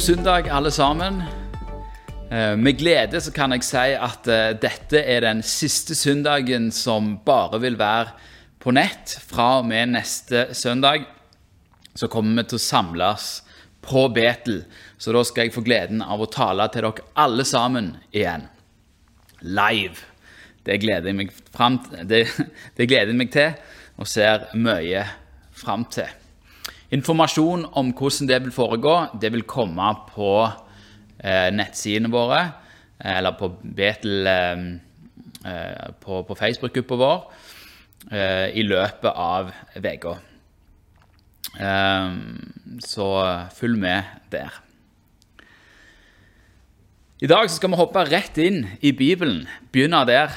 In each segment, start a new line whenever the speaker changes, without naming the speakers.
God søndag, alle sammen. Eh, Med glede så kan jeg si at eh, dette er den siste søndagen som bare vil være på nett. Fra og med neste søndag så kommer vi til å samles på Betel. Så da skal jeg få gleden av å tale til dere alle sammen igjen. Live. Det gleder jeg meg, til og ser mye fram til. Informasjon om hvordan det vil foregå, det vil komme på eh, nettsidene våre, eh, eller på Betel eh, eh, på, på Facebook-gruppa vår, eh, i løpet av uka. Eh, så følg med der. I dag skal vi hoppe rett inn i Bibelen. Begynne der.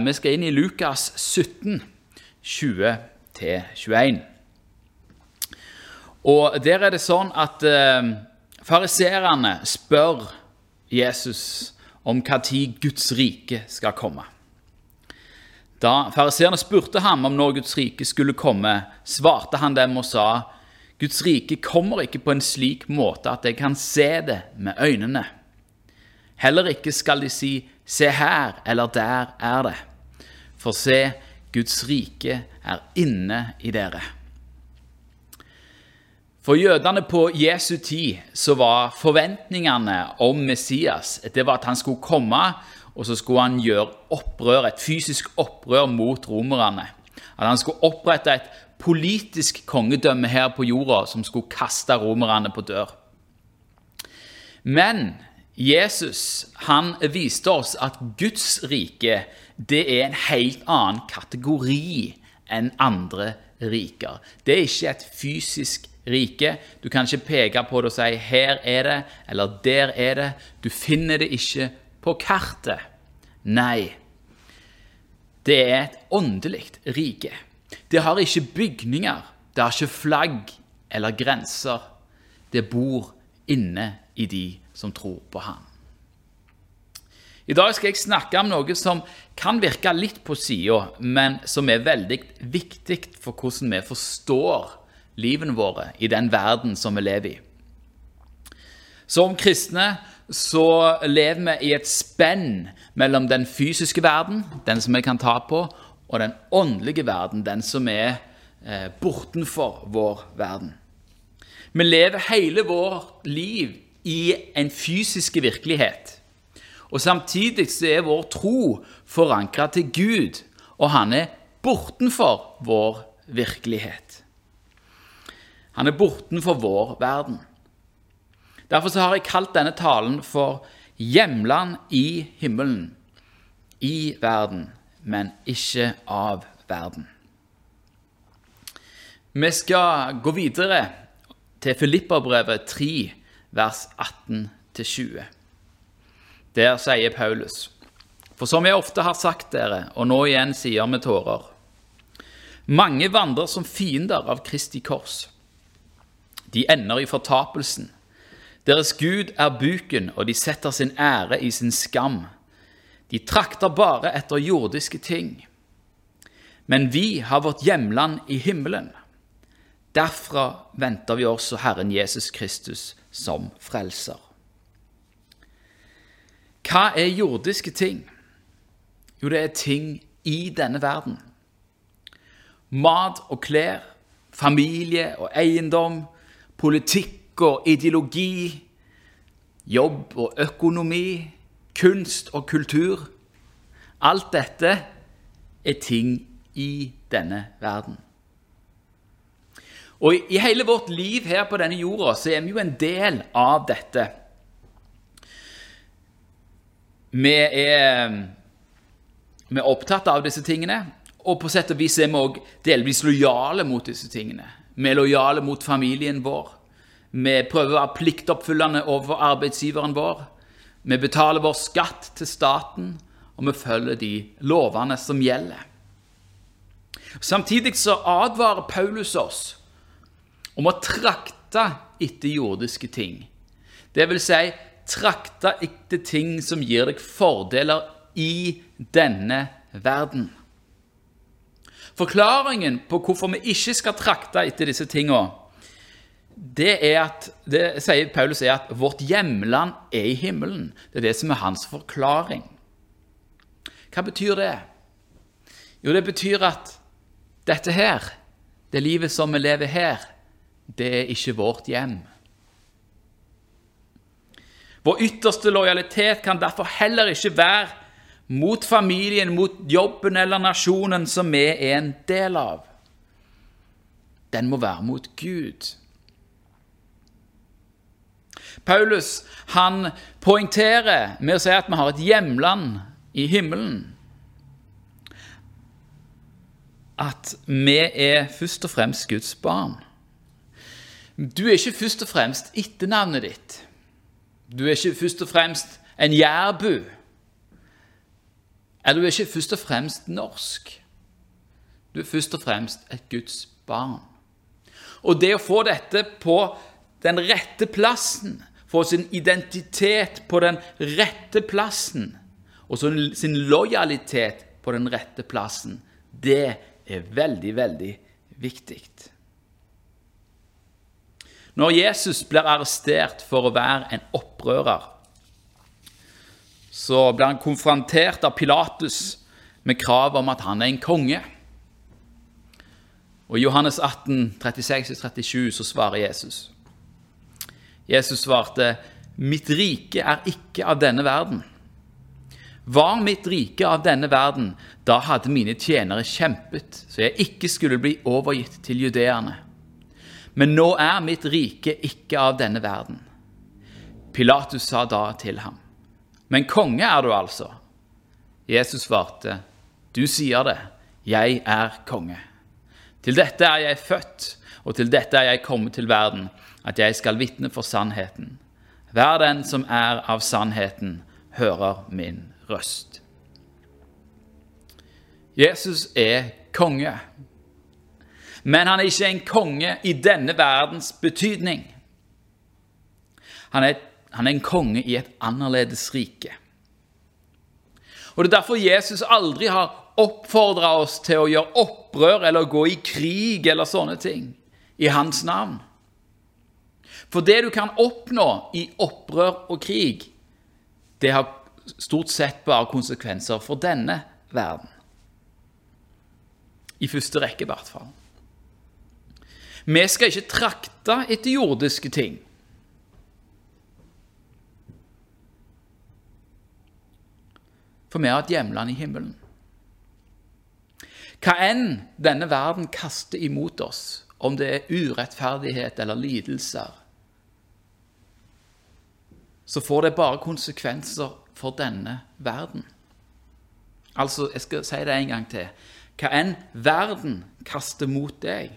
Vi skal inn i Lukas 17, 20-21. Og der er det sånn at eh, fariserene spør Jesus om når Guds rike skal komme. Da fariseerne spurte ham om når Guds rike skulle komme, svarte han dem og sa, Guds rike kommer ikke på en slik måte at jeg kan se det med øynene. Heller ikke skal de si, se her eller der er det. For se, Guds rike er inne i dere. For jødene på Jesu tid så var forventningene om Messias det var at han skulle komme, og så skulle han gjøre opprør, et fysisk opprør mot romerne. At han skulle opprette et politisk kongedømme her på jorda som skulle kaste romerne på dør. Men Jesus han viste oss at Guds rike det er en helt annen kategori enn andre riker. Det er ikke et fysisk rike. Du kan ikke peke på det og si 'her er det', eller 'der er det'. Du finner det ikke på kartet. Nei. Det er et åndelig rike. Det har ikke bygninger, det har ikke flagg eller grenser. Det bor inne i de som tror på ham. I dag skal jeg snakke om noe som kan virke litt på sida, men som er veldig viktig for hvordan vi forstår livene våre i den verden som vi lever i. Som kristne så lever vi i et spenn mellom den fysiske verden, den som vi kan ta på, og den åndelige verden, den som er eh, bortenfor vår verden. Vi lever hele vårt liv i en fysisk virkelighet. Og Samtidig så er vår tro forankra til Gud, og han er bortenfor vår virkelighet. Han er bortenfor vår verden. Derfor har jeg kalt denne talen for 'Hjemland i himmelen'. I verden, men ikke av verden. Vi skal gå videre til Filipperbrevet 3, vers 18-20. Der sier Paulus.: For som jeg ofte har sagt dere, og nå igjen sier med tårer Mange vandrer som fiender av Kristi kors. De ender i fortapelsen. Deres Gud er buken, og de setter sin ære i sin skam. De trakter bare etter jordiske ting. Men vi har vårt hjemland i himmelen. Derfra venter vi også Herren Jesus Kristus som frelser. Hva er jordiske ting? Jo, det er ting i denne verden. Mat og klær, familie og eiendom, politikk og ideologi, jobb og økonomi, kunst og kultur. Alt dette er ting i denne verden. Og i hele vårt liv her på denne jorda så er vi jo en del av dette. Vi er, vi er opptatt av disse tingene, og på sett og vis er vi òg delvis lojale mot disse tingene. Vi er lojale mot familien vår. Vi prøver å være pliktoppfyllende overfor arbeidsgiveren vår. Vi betaler vår skatt til staten, og vi følger de lovene som gjelder. Samtidig så advarer Paulus oss om å trakte etter jordiske ting. Det vil si trakte etter ting som gir deg fordeler i denne verden. Forklaringen på hvorfor vi ikke skal trakte etter disse tingene, det er at, det sier Paulus er at vårt hjemland er i himmelen. Det er det som er hans forklaring. Hva betyr det? Jo, det betyr at dette her, det livet som vi lever her, det er ikke vårt hjem. Vår ytterste lojalitet kan derfor heller ikke være mot familien, mot jobben eller nasjonen som vi er en del av. Den må være mot Gud. Paulus han poengterer med å si at vi har et hjemland i himmelen. At vi er først og fremst Guds barn. Du er ikke først og fremst etternavnet ditt. Du er ikke først og fremst en jærbu. Eller du er ikke først og fremst norsk. Du er først og fremst et Guds barn. Og det å få dette på den rette plassen, få sin identitet på den rette plassen, og sin lojalitet på den rette plassen, det er veldig, veldig viktig. Når Jesus blir arrestert for å være en opprører, så blir han konfrontert av Pilatus med krav om at han er en konge. Og I Johannes 18, 36-37 så svarer Jesus. Jesus svarte, 'Mitt rike er ikke av denne verden.' Var mitt rike av denne verden, da hadde mine tjenere kjempet, så jeg ikke skulle bli overgitt til judeerne. Men nå er mitt rike ikke av denne verden. Pilatus sa da til ham, Men konge er du altså? Jesus svarte, Du sier det, jeg er konge. Til dette er jeg født, og til dette er jeg kommet til verden, at jeg skal vitne for sannheten. Hver den som er av sannheten, hører min røst. Jesus er konge, men han er ikke en konge i denne verdens betydning. Han er, han er en konge i et annerledes rike. Og Det er derfor Jesus aldri har oppfordra oss til å gjøre opprør eller gå i krig eller sånne ting i hans navn. For det du kan oppnå i opprør og krig, det har stort sett bare konsekvenser for denne verden. I første rekke, i hvert fall. Vi skal ikke trakte etter jordiske ting. For vi har et hjemland i himmelen. Hva enn denne verden kaster imot oss, om det er urettferdighet eller lidelser, så får det bare konsekvenser for denne verden. Altså, jeg skal si det en gang til. Hva enn verden kaster mot deg,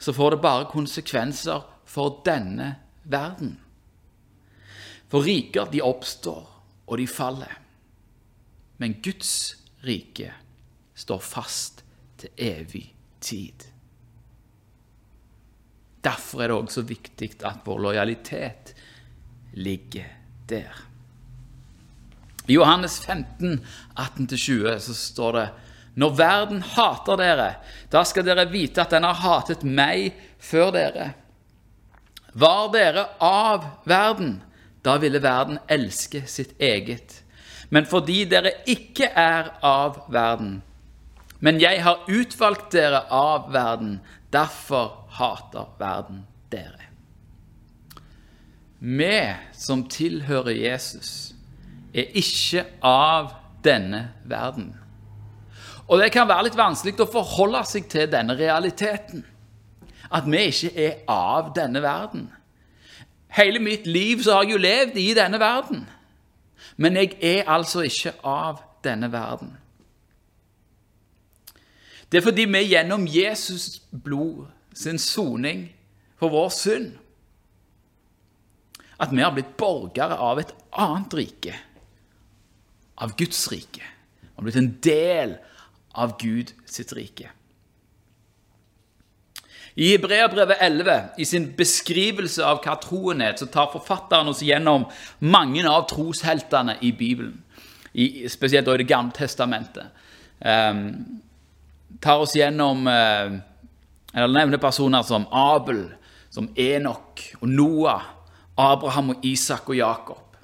så får det bare konsekvenser for denne verden. For riker, de oppstår, og de faller. Men Guds rike står fast til evig tid. Derfor er det også viktig at vår lojalitet ligger der. I Johannes 15, 18-20 så står det Når verden hater dere, da skal dere vite at den har hatet meg før dere. Var dere av verden, da ville verden elske sitt eget. Men fordi dere ikke er av verden, men jeg har utvalgt dere av verden, derfor hater verden dere. Vi som tilhører Jesus, er ikke av denne verden. Og det kan være litt vanskelig å forholde seg til denne realiteten. At vi ikke er av denne verden. Hele mitt liv så har jeg jo levd i denne verden. Men jeg er altså ikke av denne verden. Det er fordi vi gjennom Jesus' blod, sin soning for vår synd, at vi har blitt borgere av et annet rike, av Guds rike. Vi har blitt en del av Gud sitt rike. I Hebreabrevet 11, i sin beskrivelse av hva troen er, så tar forfatteren oss gjennom mange av trosheltene i Bibelen, i, spesielt i Det gamle testamentet. Um, tar oss gjennom uh, Eller nevner personer som Abel, som Enok, og Noah, Abraham og Isak og Jakob.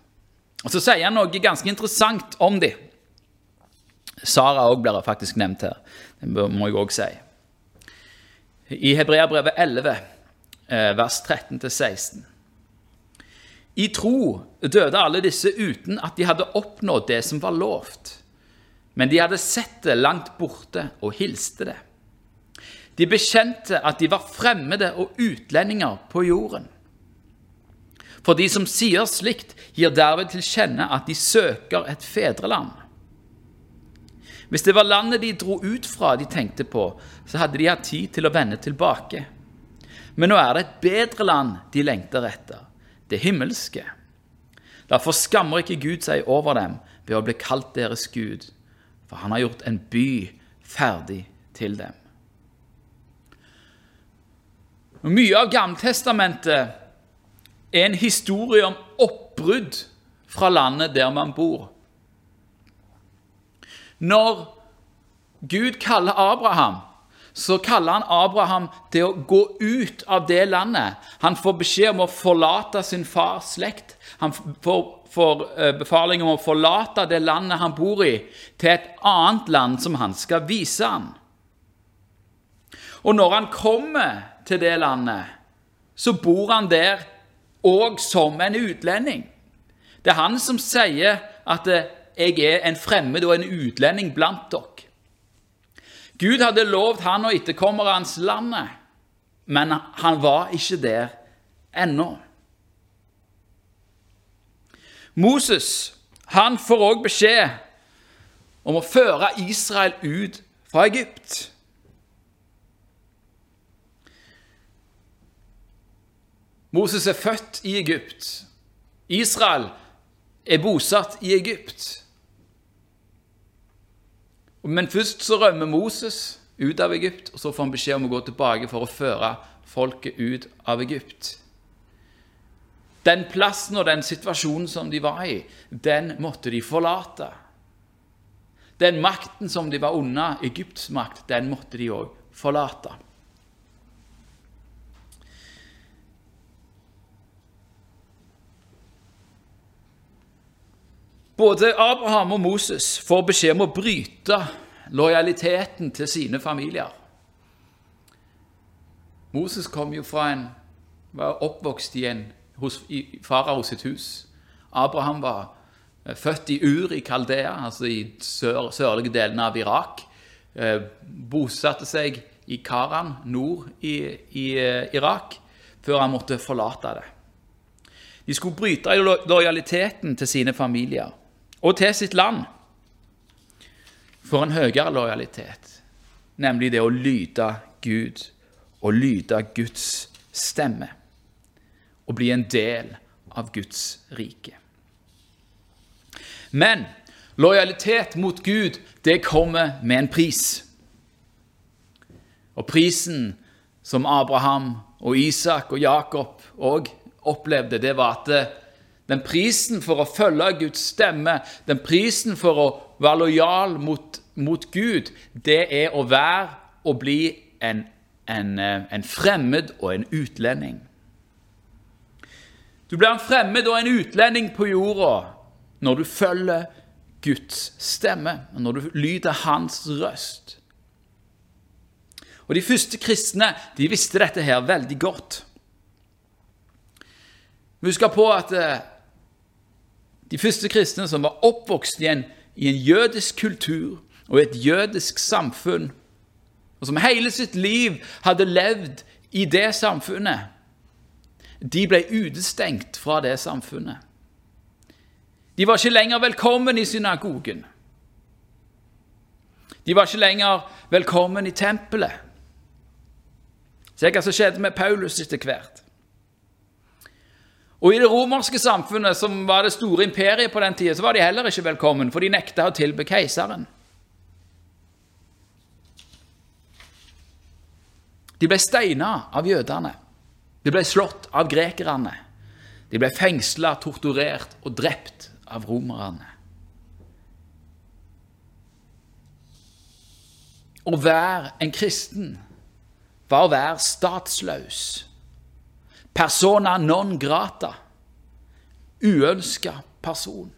Og Så sier han noe ganske interessant om dem. Sara òg blir faktisk nevnt her. Det må jeg òg si. I Hebreabrevet 11, eh, vers 13-16. I tro døde alle disse uten at de hadde oppnådd det som var lovt. Men de hadde sett det langt borte og hilste det. De bekjente at de var fremmede og utlendinger på jorden. For de som sier slikt, gir derved til kjenne at de søker et fedreland. Hvis det var landet de dro ut fra de tenkte på, så hadde de hatt tid til å vende tilbake. Men nå er det et bedre land de lengter etter, det himmelske. Derfor skammer ikke Gud seg over dem ved å bli kalt deres Gud, for han har gjort en by ferdig til dem. Og Mye av Gammeltestamentet er en historie om oppbrudd fra landet der man bor. Når Gud kaller Abraham, så kaller han Abraham til å gå ut av det landet. Han får beskjed om å forlate sin fars slekt. Han får, får eh, befaling om å forlate det landet han bor i, til et annet land som han skal vise ham. Og når han kommer til det landet, så bor han der òg som en utlending. Det er han som sier at eh, 'jeg er en fremmed og en utlending blant dere'. Gud hadde lovt han og etterkommerne hans landet, men han var ikke der ennå. Moses han får òg beskjed om å føre Israel ut fra Egypt. Moses er født i Egypt. Israel er bosatt i Egypt. Men først så rømmer Moses ut av Egypt, og så får han beskjed om å gå tilbake for å føre folket ut av Egypt. Den plassen og den situasjonen som de var i, den måtte de forlate. Den makten som de var unna, Egypts makt, den måtte de òg forlate. Både Abraham og Moses får beskjed om å bryte lojaliteten til sine familier. Moses kom jo fra en, var oppvokst i, en, hos, i farao sitt hus. Abraham var eh, født i Ur i Kaldea, altså i sør, sørlige delene av Irak. Eh, bosatte seg i Karan, nord i, i eh, Irak, før han måtte forlate det. De skulle bryte lojaliteten til sine familier og til sitt land for en høyere lojalitet, nemlig det å lyde Gud og lyde Guds stemme og bli en del av Guds rike. Men lojalitet mot Gud, det kommer med en pris. Og prisen som Abraham og Isak og Jakob òg opplevde, det var at den prisen for å følge Guds stemme, den prisen for å være lojal mot, mot Gud, det er å være og bli en, en, eh, en fremmed og en utlending. Du blir en fremmed og en utlending på jorda når du følger Guds stemme, når du lyder Hans røst. Og De første kristne de visste dette her veldig godt. Husk på at eh, de første kristne som var oppvokst igjen i en jødisk kultur og et jødisk samfunn, og som hele sitt liv hadde levd i det samfunnet, de ble utestengt fra det samfunnet. De var ikke lenger velkommen i synagogen. De var ikke lenger velkommen i tempelet. Se hva som skjedde med Paulus etter hvert. Og I det romerske samfunnet, som var det store imperiet på den tida, så var de heller ikke velkommen, for de nekta å tilbe keiseren. De ble steina av jødene. De ble slått av grekerne. De ble fengsla, torturert og drept av romerne. Å være en kristen var å være statsløs. Persona non grata. Uønska person.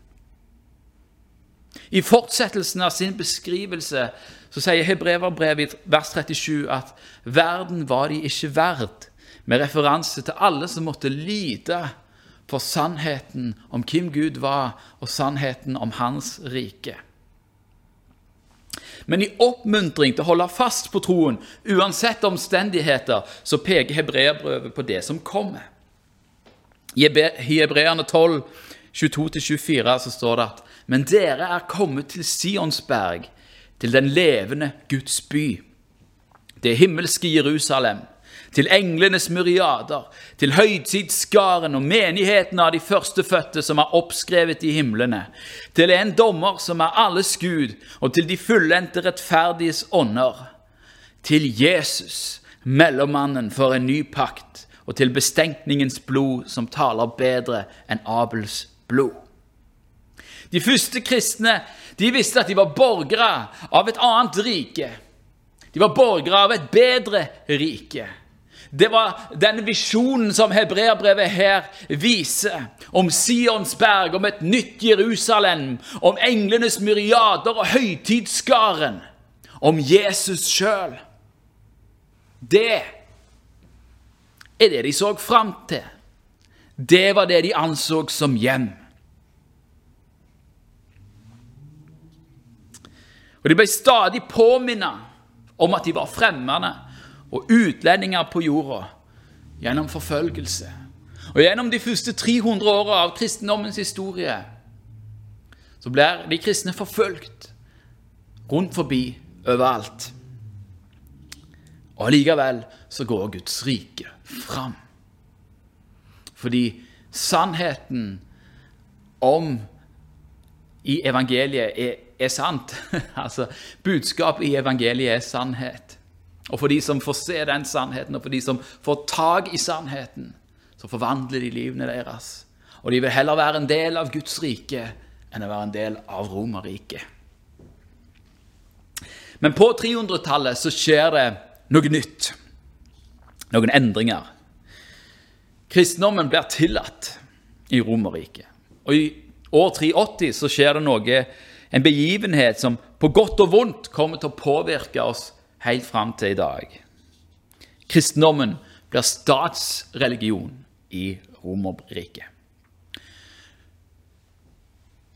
I fortsettelsen av sin beskrivelse så sier Hebreverbrevet i vers 37 at verden var de ikke verd, med referanse til alle som måtte lide for sannheten om hvem Gud var, og sannheten om hans rike. Men i oppmuntring til å holde fast på troen, uansett omstendigheter, så peker hebreerbrevet på det som kommer. I Hebreerne 12, 22-24 så står det at Men dere er kommet til Sionsberg, til den levende Guds by, det himmelske Jerusalem til englenes myriader, til høytidsskaren og menigheten av de førstefødte som er oppskrevet i himlene, til en dommer som er alles Gud, og til de fullendte rettferdiges ånder, til Jesus, mellommannen for en ny pakt, og til bestenkningens blod som taler bedre enn Abels blod. De første kristne de visste at de var borgere av et annet rike. De var borgere av et bedre rike. Det var den visjonen som hebreerbrevet her viser, om Sionsberg, om et nytt Jerusalem, om englenes myriader og høytidsskaren, om Jesus sjøl. Det er det de så fram til. Det var det de anså som hjem. Og De ble stadig påminnet om at de var fremmede og utlendinger på jorda gjennom forfølgelse. Og Gjennom de første 300 åra av kristendommens historie så blir de kristne forfulgt rundt forbi overalt. Og Allikevel så går Guds rike fram. Fordi sannheten om i evangeliet er, er sant. altså, Budskapet i evangeliet er sannhet. Og for de som får se den sannheten, og for de som får tak i sannheten, så forvandler de livene deres. Og de vil heller være en del av Guds rike enn å være en del av Romerriket. Men på 300-tallet så skjer det noe nytt. Noen endringer. Kristendommen blir tillatt i Romerriket. Og i år 380 så skjer det noe, en begivenhet som på godt og vondt kommer til å påvirke oss helt fram til i dag. Kristendommen blir statsreligion i Romerriket.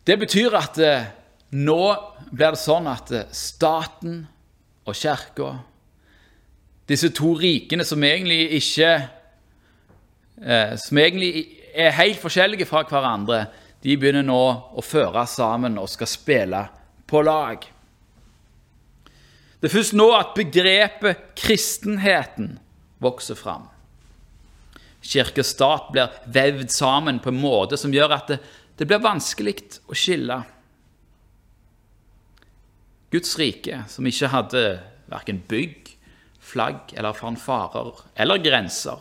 Det betyr at eh, nå blir det sånn at eh, staten og kirka, disse to rikene som egentlig ikke eh, Som egentlig er helt forskjellige fra hverandre, de begynner nå å føre sammen og skal spille på lag. Det er først nå at begrepet kristenheten vokser fram. Kirke og stat blir vevd sammen på en måte som gjør at det, det blir vanskelig å skille. Guds rike, som ikke hadde verken bygg, flagg eller fanfarer eller grenser,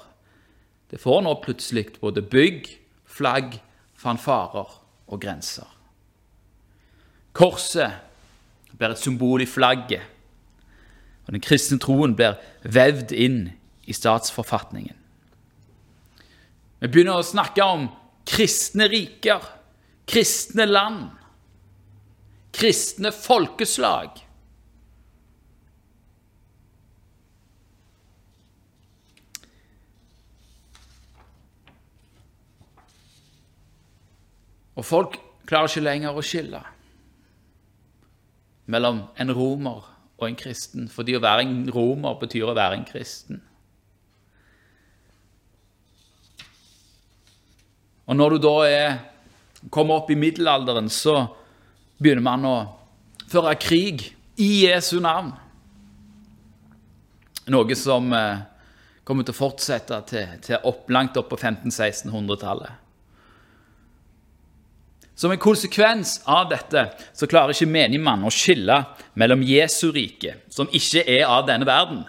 det får nå plutselig både bygg, flagg, fanfarer og grenser. Korset blir et symbol i flagget og den kristne troen blir vevd inn i statsforfatningen. Vi begynner å snakke om kristne riker, kristne land, kristne folkeslag. Og folk klarer ikke lenger å skille mellom en romer en kristen, fordi å være en romer betyr å være en kristen. Og når du da er, kommer opp i middelalderen, så begynner man å føre krig i Jesu navn. Noe som eh, kommer til å fortsette til, til opp, langt opp på 1500-1600-tallet. Som en konsekvens av dette så klarer ikke menigmann å skille mellom Jesu rike, som ikke er av denne verden,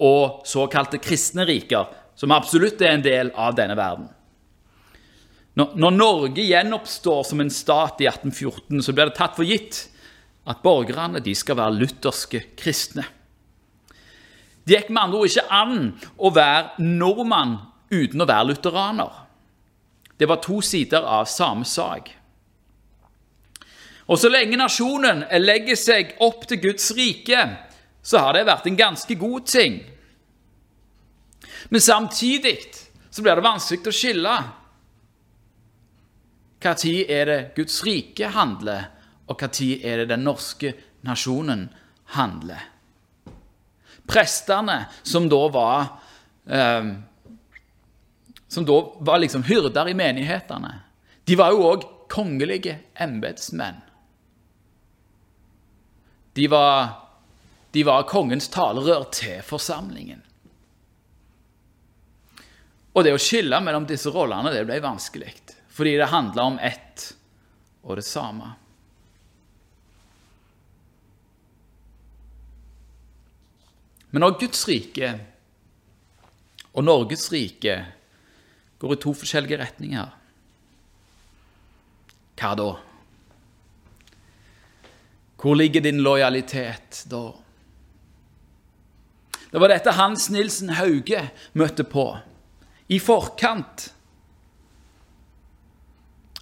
og såkalte kristne riker, som absolutt er en del av denne verden. Når Norge gjenoppstår som en stat i 1814, så blir det tatt for gitt at borgerne de skal være lutherske kristne. Det gikk med andre ord ikke an å være nordmann uten å være lutheraner. Det var to sider av samme sak. Og så lenge nasjonen legger seg opp til Guds rike, så har det vært en ganske god ting. Men samtidig så blir det vanskelig å skille. Når er det Guds rike handler, og når er det den norske nasjonen handler? Prestene, som da var eh, Som da var liksom hyrder i menighetene, de var jo òg kongelige embetsmenn. De var, de var kongens talerør til forsamlingen. Og det å skille mellom disse rollene det ble vanskelig, fordi det handla om ett og det samme. Men når Guds rike og Norges rike går i to forskjellige retninger, hva da? Hvor ligger din lojalitet da? Det var dette Hans Nilsen Hauge møtte på i forkant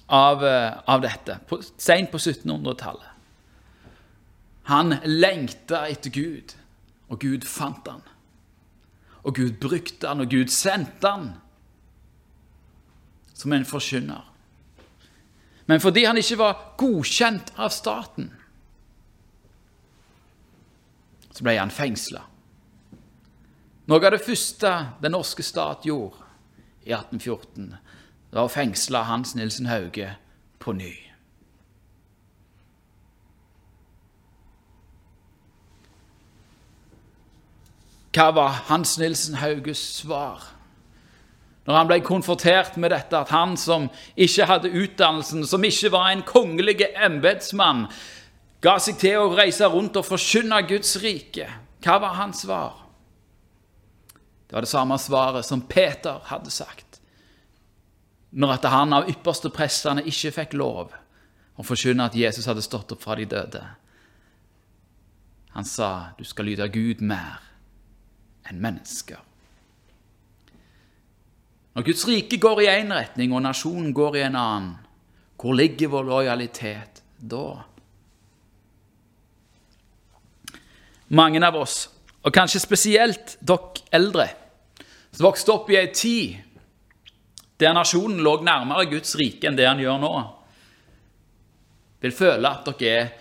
av, eh, av dette, på, sent på 1700-tallet. Han lengta etter Gud, og Gud fant han. Og Gud brukte han, og Gud sendte han som en forkynner. Men fordi han ikke var godkjent av staten, så ble han fengsla. Noe av det første den norske stat gjorde i 1814, var å fengsle Hans Nilsen Hauge på ny. Hva var Hans Nilsen Hauges svar? Når han ble konfrontert med dette, at han som ikke hadde utdannelsen, som ikke var en kongelig embetsmann, ga seg til å reise rundt og forkynne Guds rike. Hva var hans svar? Det var det samme svaret som Peter hadde sagt. Når at han av ypperste prestene ikke fikk lov å forkynne at Jesus hadde stått opp fra de døde. Han sa, 'Du skal lyde Gud mer enn mennesker'. Når Guds rike går i én retning, og nasjonen går i en annen, hvor ligger vår lojalitet da? Mange av oss og kanskje spesielt dere eldre, som vokste opp i ei tid der nasjonen lå nærmere Guds rike enn det han gjør nå, vil føle at dere er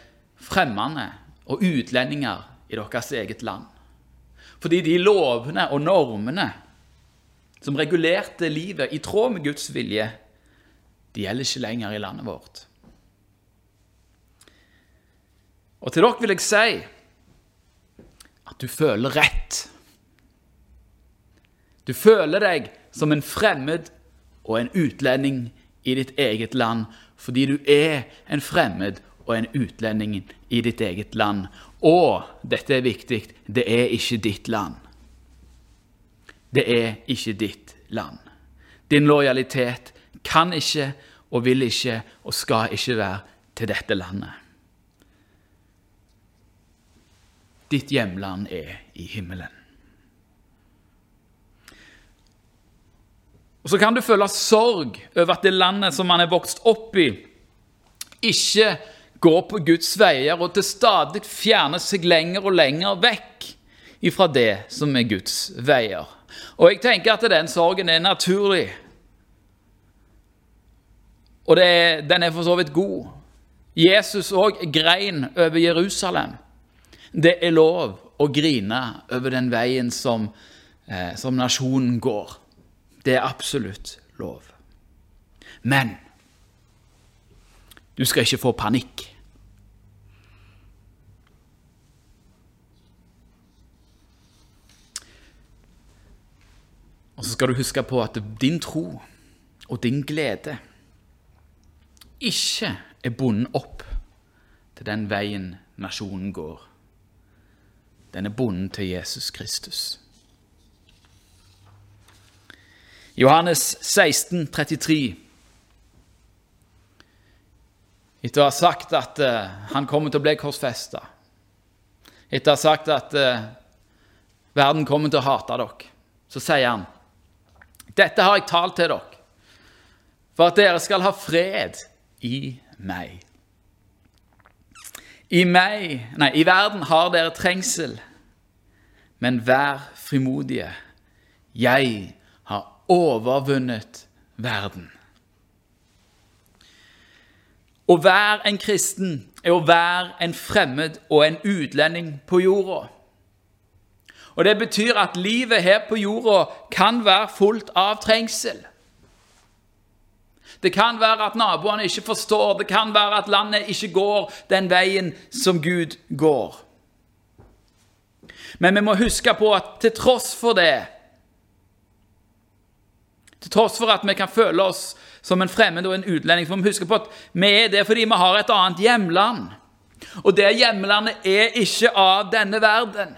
fremmede og utlendinger i deres eget land. Fordi de lovene og normene som regulerte livet i tråd med Guds vilje, de gjelder ikke lenger i landet vårt. Og til dere vil jeg si at du føler rett. Du føler deg som en fremmed og en utlending i ditt eget land fordi du er en fremmed og en utlending i ditt eget land. Og, dette er viktig, det er ikke ditt land. Det er ikke ditt land. Din lojalitet kan ikke og vil ikke og skal ikke være til dette landet. Ditt hjemland er i himmelen. Og Så kan du føle sorg over at det landet som man er vokst opp i, ikke går på Guds veier og til stadig fjerner seg lenger og lenger vekk ifra det som er Guds veier. Og jeg tenker at den sorgen er naturlig. Og det, den er for så vidt god. Jesus òg grein over Jerusalem. Det er lov å grine over den veien som, eh, som nasjonen går. Det er absolutt lov. Men du skal ikke få panikk. Og så skal du huske på at din tro og din glede ikke er bundet opp til den veien nasjonen går den er bundet til Jesus Kristus. Johannes 16, 33. Etter å ha sagt at uh, han kommer til å bli korsfesta, etter å ha sagt at uh, verden kommer til å hate dere, så sier han Dette har jeg talt til dere, for at dere skal ha fred i meg. I meg, nei, i verden har dere trengsel, men vær frimodige. Jeg har overvunnet verden. Å være en kristen er å være en fremmed og en utlending på jorda. Og Det betyr at livet her på jorda kan være fullt av trengsel. Det kan være at naboene ikke forstår, det kan være at landet ikke går den veien som Gud går. Men vi må huske på at til tross for det Til tross for at vi kan føle oss som en fremmed og en utlending, så må vi huske på at vi er det fordi vi har et annet hjemland. Og det hjemlandet er ikke av denne verden.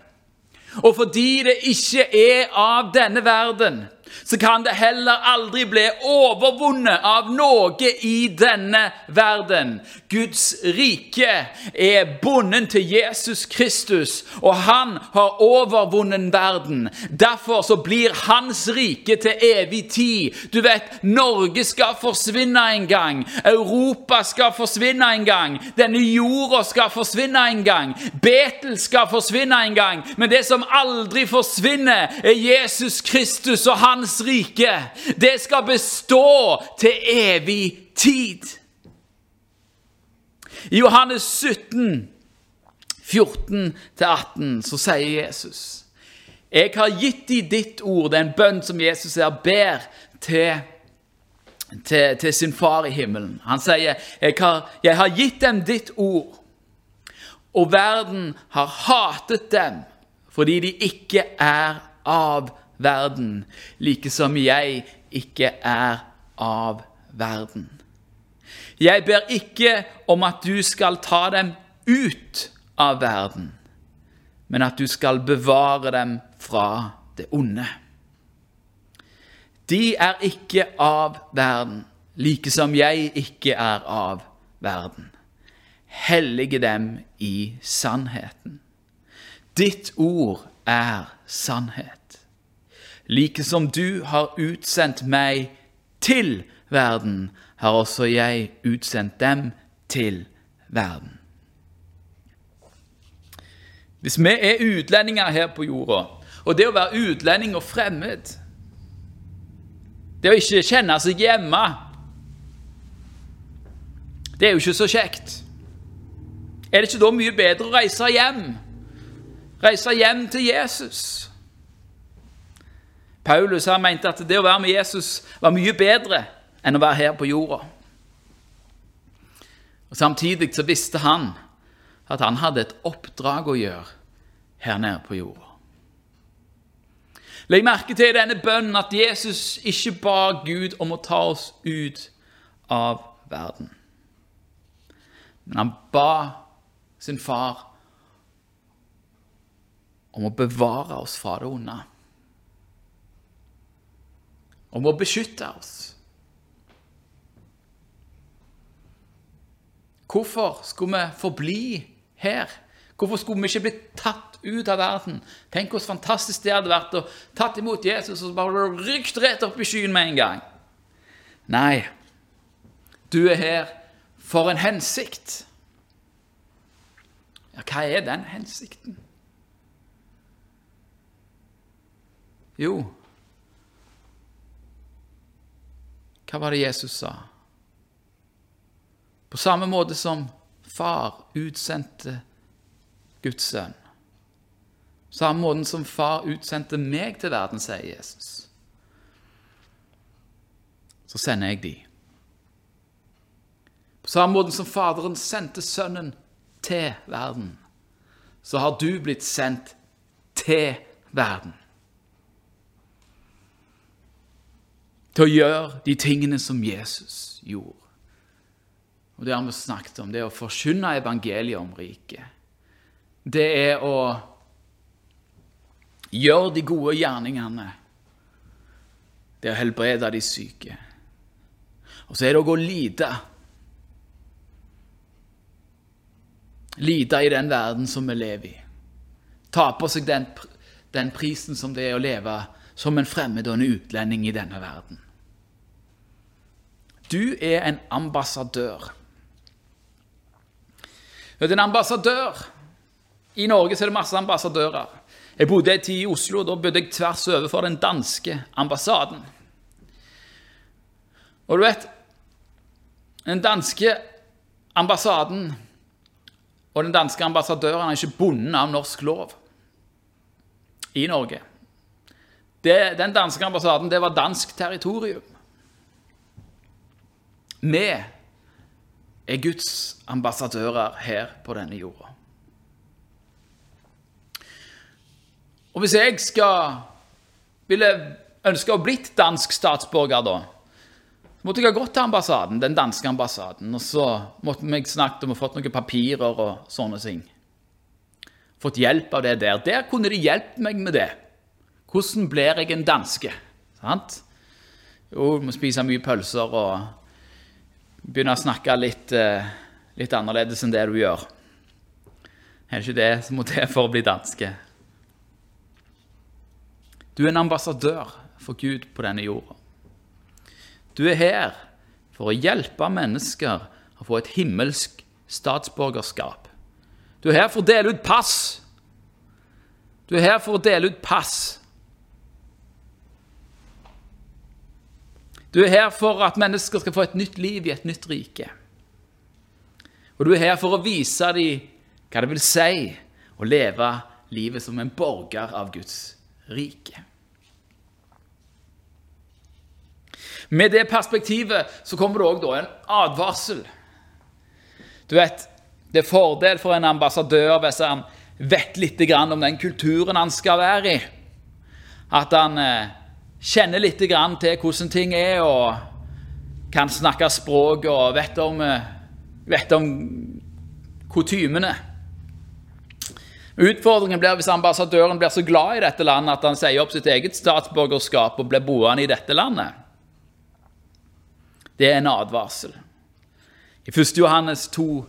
Og fordi det ikke er av denne verden, så kan det heller aldri bli overvunnet av noe i denne verden. Guds rike er bonden til Jesus Kristus, og han har overvunnet verden. Derfor så blir hans rike til evig tid. Du vet, Norge skal forsvinne en gang. Europa skal forsvinne en gang. Denne jorda skal forsvinne en gang. Betel skal forsvinne en gang. Men det som aldri forsvinner, er Jesus Kristus og hans hans rike. Det skal bestå til evig tid. I Johannes 17, 14-18, så sier Jesus Jeg har gitt dem ditt ord, det er en bønn som Jesus her ber til, til, til sin far i himmelen. Han sier, jeg har, jeg har gitt dem ditt ord, og verden har hatet dem fordi de ikke er av verden, like som jeg ikke er av verden. Jeg ber ikke om at du skal ta dem ut av verden, men at du skal bevare dem fra det onde. De er ikke av verden, like som jeg ikke er av verden. Hellige dem i sannheten. Ditt ord er sannhet like som du har utsendt meg til verden, har også jeg utsendt dem til verden. Hvis vi er utlendinger her på jorda, og det å være utlending og fremmed Det å ikke kjenne seg hjemme Det er jo ikke så kjekt. Er det ikke da mye bedre å reise hjem? Reise hjem til Jesus? Paulus har mente at det å være med Jesus var mye bedre enn å være her på jorda. Og Samtidig så visste han at han hadde et oppdrag å gjøre her nede på jorda. Legg merke til denne bønnen at Jesus ikke ba Gud om å ta oss ut av verden. Men han ba sin far om å bevare oss fra det onde om å beskytte oss. Hvorfor skulle vi forbli her? Hvorfor skulle vi ikke bli tatt ut av verden? Tenk hvor fantastisk det hadde vært å tatt imot Jesus og bare rykt rett opp i skyen med en gang. Nei, du er her for en hensikt. Ja, hva er den hensikten? Jo, Hva var det Jesus sa? På samme måte som far utsendte Guds sønn. Samme måten som far utsendte meg til verden, sier Jesus. Så sender jeg de. På samme måte som Faderen sendte Sønnen til verden, så har du blitt sendt til verden. Til å gjøre de tingene som Jesus gjorde. Og Det har vi snakket om. Det er å forkynne evangeliet om riket. Det er å gjøre de gode gjerningene. Det er å helbrede de syke. Og så er det å gå og lide. Lide i den verden som vi lever i. Ta på seg den, den prisen som det er å leve som en fremmed og en utlending i denne verden. Du er en ambassadør. Du er en ambassadør. I Norge så er det masse ambassadører. Jeg bodde en tid i Oslo, da bodde jeg tvers over for den danske ambassaden. Og du vet Den danske ambassaden og den danske ambassadøren er ikke bundet av norsk lov i Norge. Det, den danske ambassaden det var dansk territorium. Vi er Guds ambassadører her på denne jorda. Og hvis jeg skal ville ønske å blitt dansk statsborger, da, så måtte jeg ha gått til ambassaden, den danske ambassaden, og så måtte vi snakket om å fått noen papirer og sånne ting. Fått hjelp av det der. Der kunne de hjulpet meg med det. Hvordan blir jeg en danske? Sant? Jo, må spise mye pølser og begynne å snakke litt, eh, litt annerledes enn det du gjør. Er det ikke det som må til for å bli danske? Du er en ambassadør for Gud på denne jorda. Du er her for å hjelpe mennesker å få et himmelsk statsborgerskap. Du er her for å dele ut pass. Du er her for å dele ut pass. Du er her for at mennesker skal få et nytt liv i et nytt rike. Og du er her for å vise dem hva det vil si å leve livet som en borger av Guds rike. Med det perspektivet så kommer det òg en advarsel. Du vet, Det er fordel for en ambassadør hvis han vet litt om den kulturen han skal være i. At han eh, kjenner litt til hvordan ting er, og kan snakke språk og vet om, eh, vet om kutymene. Utfordringen blir hvis ambassadøren blir så glad i dette landet at han sier opp sitt eget statsborgerskap og blir boende i dette landet. Det er en advarsel. I 1. Johannes 2,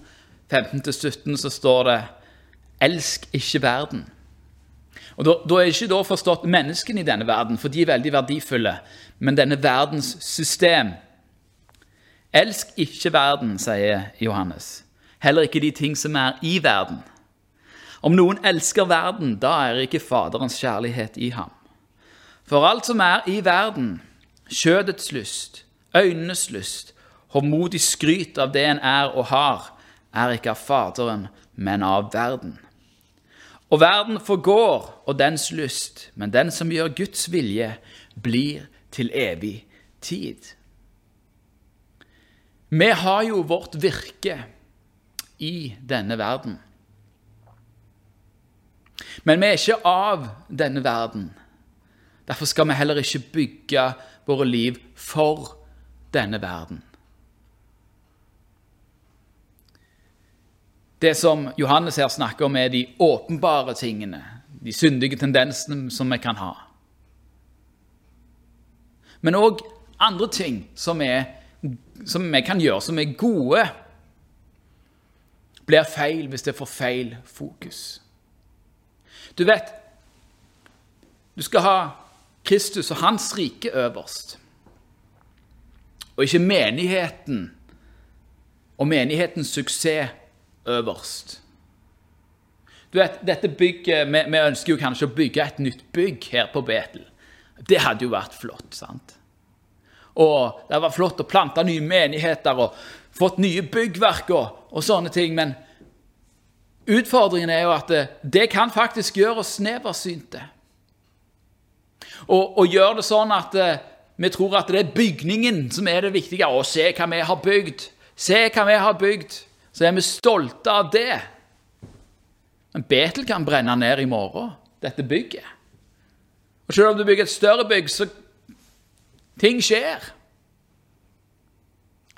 15-17 så står det Elsk ikke verden. Og Da, da er ikke da forstått menneskene i denne verden, for de er veldig verdifulle, men denne verdens system. Elsk ikke verden, sier Johannes. Heller ikke de ting som er i verden. Om noen elsker verden, da er ikke Faderens kjærlighet i ham. For alt som er i verden, kjødets lyst, øynenes lyst, håndmodig skryt av det en er og har, er ikke av Faderen, men av verden. Og verden forgår og dens lyst, men den som gjør Guds vilje, blir til evig tid. Vi har jo vårt virke i denne verden. Men vi er ikke av denne verden. Derfor skal vi heller ikke bygge våre liv for denne verden. Det som Johannes her snakker om, er de åpenbare tingene, de syndige tendensene som vi kan ha. Men òg andre ting som, er, som, vi kan gjøre, som er gode, blir feil hvis det får feil fokus. Du vet, du skal ha Kristus og hans rike øverst og ikke menigheten og menighetens suksess øverst. Du vet, dette bygget, vi, vi, ønsker jo kanskje å bygge et nytt bygg her på Betel. Det hadde jo vært flott. sant? Og det var flott å plante nye menigheter og fått nye byggverk og, og sånne ting. Men utfordringen er jo at det, det kan faktisk gjøre oss sneversynte. Og, og gjøre det sånn at eh, vi tror at det er bygningen som er det viktige. Å, se hva vi har bygd! Se hva vi har bygd! Så er vi stolte av det. Men Betel kan brenne ned i morgen, dette bygget. Og selv om du bygger et større bygg, så ting skjer.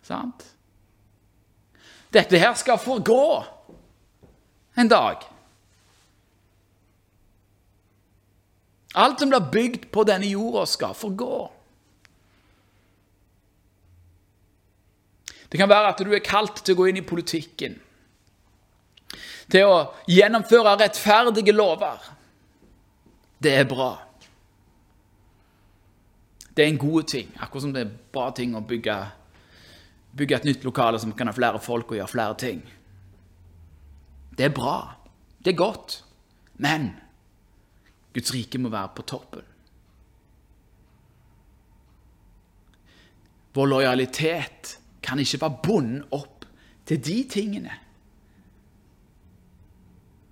Sant? Dette her skal forgå en dag. Alt som blir bygd på denne jorda, skal forgå. Det kan være at du er kalt til å gå inn i politikken. Til å gjennomføre rettferdige lover. Det er bra. Det er en god ting. Akkurat som det er bra ting å bygge, bygge et nytt lokale som kan ha flere folk og gjøre flere ting. Det er bra. Det er godt. Men Guds rike må være på toppen. Vår lojalitet kan ikke være bundet opp til de tingene.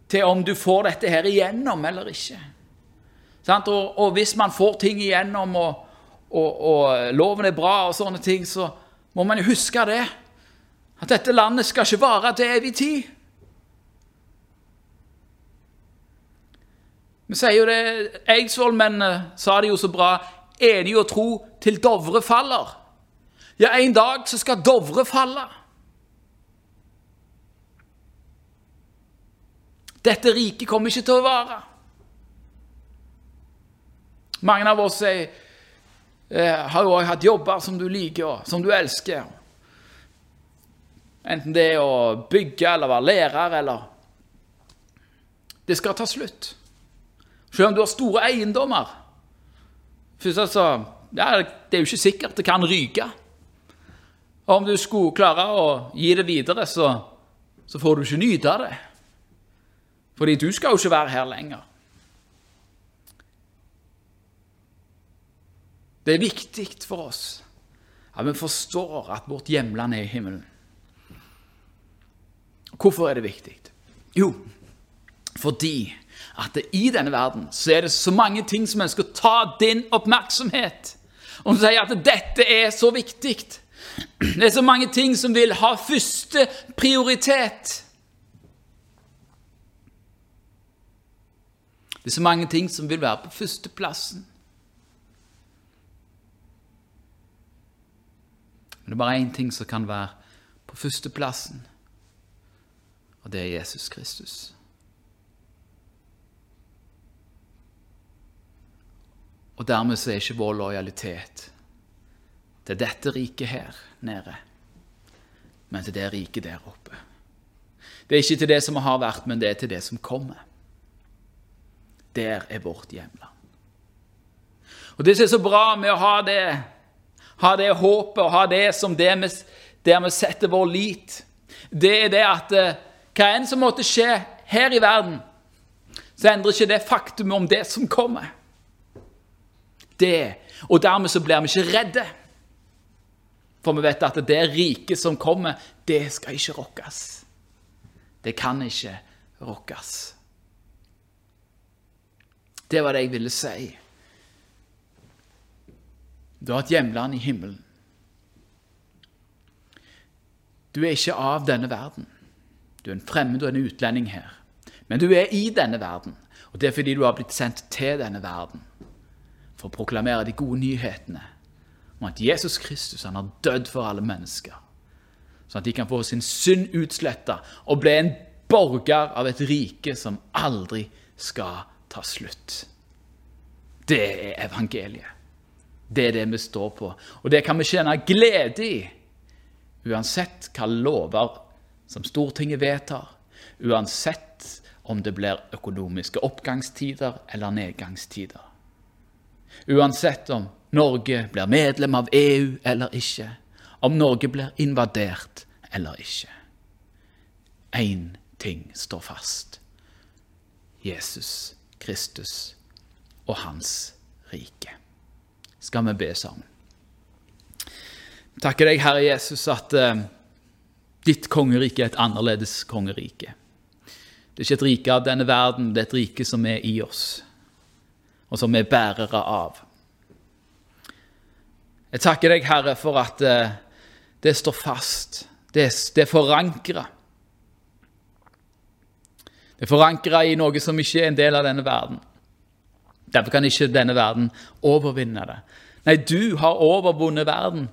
Til om du får dette her igjennom eller ikke. Og, hvis man får ting igjennom, og, og, og, loven er bra, og sånne ting, så må man jo huske det. At dette landet skal ikke vare til evig tid. Vi sier jo det, Eidsvollmennene sa det jo så bra. Enig å tro til Dovre faller. Ja, en dag så skal Dovre falle. Dette riket kommer ikke til å vare. Mange av oss er, eh, har jo hatt jobber som du liker, og som du elsker. Enten det er å bygge eller være lærer eller Det skal ta slutt. Selv om du har store eiendommer. Først altså, ja, Det er jo ikke sikkert det kan ryke. Og om du skulle klare å gi det videre, så, så får du ikke nyte av det. Fordi du skal jo ikke være her lenger. Det er viktig for oss at vi forstår at vårt hjemland er i himmelen. Hvorfor er det viktig? Jo, fordi at i denne verden så er det så mange ting som ønsker å ta din oppmerksomhet. Og som sier at dette er så viktig. Det er så mange ting som vil ha første prioritet. Det er så mange ting som vil være på førsteplassen. Men det er bare én ting som kan være på førsteplassen, og det er Jesus Kristus. Og dermed så er ikke vår lojalitet til dette riket her nede, men til det riket der oppe. Det er ikke til det som har vært, men det er til det som kommer. Der er vårt hjemland. Og Det som er så bra med å ha det, ha det håpet og ha det som det vi, der vi setter vår lit, det er det at eh, hva enn som måtte skje her i verden, så endrer ikke det faktum om det som kommer det. Og dermed så blir vi ikke redde. For vi vet at det riket som kommer, det skal ikke rokkes. Det kan ikke rokkes. Det var det jeg ville si. Du har et hjemland i himmelen. Du er ikke av denne verden. Du er en fremmed og en utlending her. Men du er i denne verden, og det er fordi du har blitt sendt til denne verden for å proklamere de gode nyhetene om at Jesus Kristus han har dødd for alle mennesker, sånn at de kan få sin synd utsletta og bli en borger av et rike som aldri skal ta slutt. Det er evangeliet. Det er det vi står på. Og det kan vi kjenne glede i, uansett hva lover som Stortinget vedtar, uansett om det blir økonomiske oppgangstider eller nedgangstider. Uansett om Norge blir medlem av EU eller ikke, om Norge blir invadert eller ikke. Én ting står fast. Jesus Kristus og hans rike. Skal vi be sammen? Takker deg, Herre Jesus, at uh, ditt kongerike er et annerledes kongerike. Det er ikke et rike av denne verden, det er et rike som er i oss og som vi er bærere av. Jeg takker deg, Herre, for at eh, det står fast. Det, er forankra. Det er forankra i noe som ikke er en del av denne verden. Derfor kan ikke denne verden overvinne det. Nei, du har overvunnet verden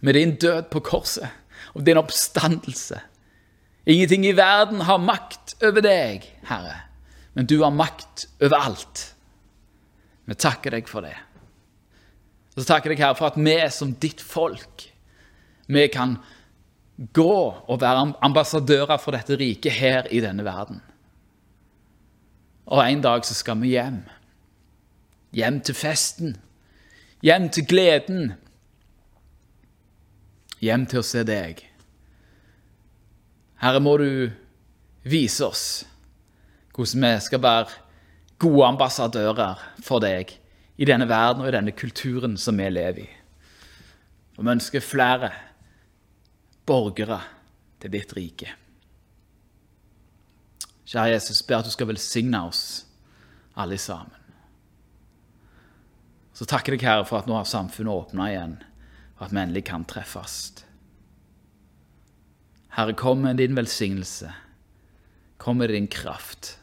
med din død på korset og din oppstandelse. Ingenting i verden har makt over deg, Herre, men du har makt over alt. Vi takker deg for det. Så takker jeg deg, Herre, for at vi som ditt folk, vi kan gå og være ambassadører for dette riket her i denne verden. Og en dag så skal vi hjem. Hjem til festen. hjem til gleden, hjem til å se deg. Herre, må du vise oss hvordan vi skal være gode ambassadører for deg i denne verden og i denne kulturen som vi lever i. Og vi ønsker flere borgere til ditt rike. Kjære Jesus, ber at du skal velsigne oss alle sammen. Så takker deg, Herre, for at nå har samfunnet åpna igjen, og at vi endelig kan treffes. Herre, kom med din velsignelse. Kom med din kraft,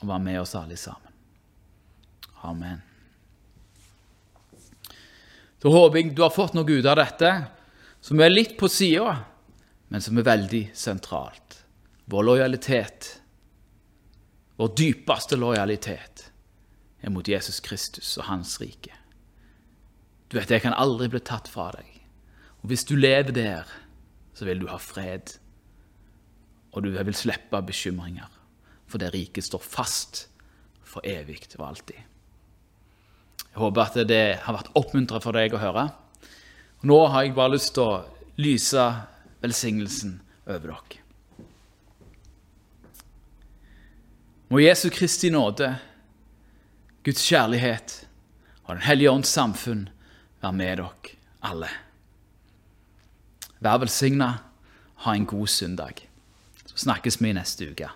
og vær med oss alle sammen. Amen. Da håper jeg du har fått noe ut av dette som er litt på sida, men som er veldig sentralt. Vår lojalitet, vår dypeste lojalitet, er mot Jesus Kristus og hans rike. Du vet, det kan aldri bli tatt fra deg. Og hvis du lever der, så vil du ha fred. Og du vil slippe bekymringer, for det riket står fast for evig og alltid. Jeg håper at det har vært oppmuntrende for deg å høre. Nå har jeg bare lyst til å lyse velsignelsen over dere. Må Jesu Kristi nåde Guds kjærlighet og Den hellige ånds samfunn være med dere alle. Vær velsigna. Ha en god søndag. Så snakkes vi neste uke.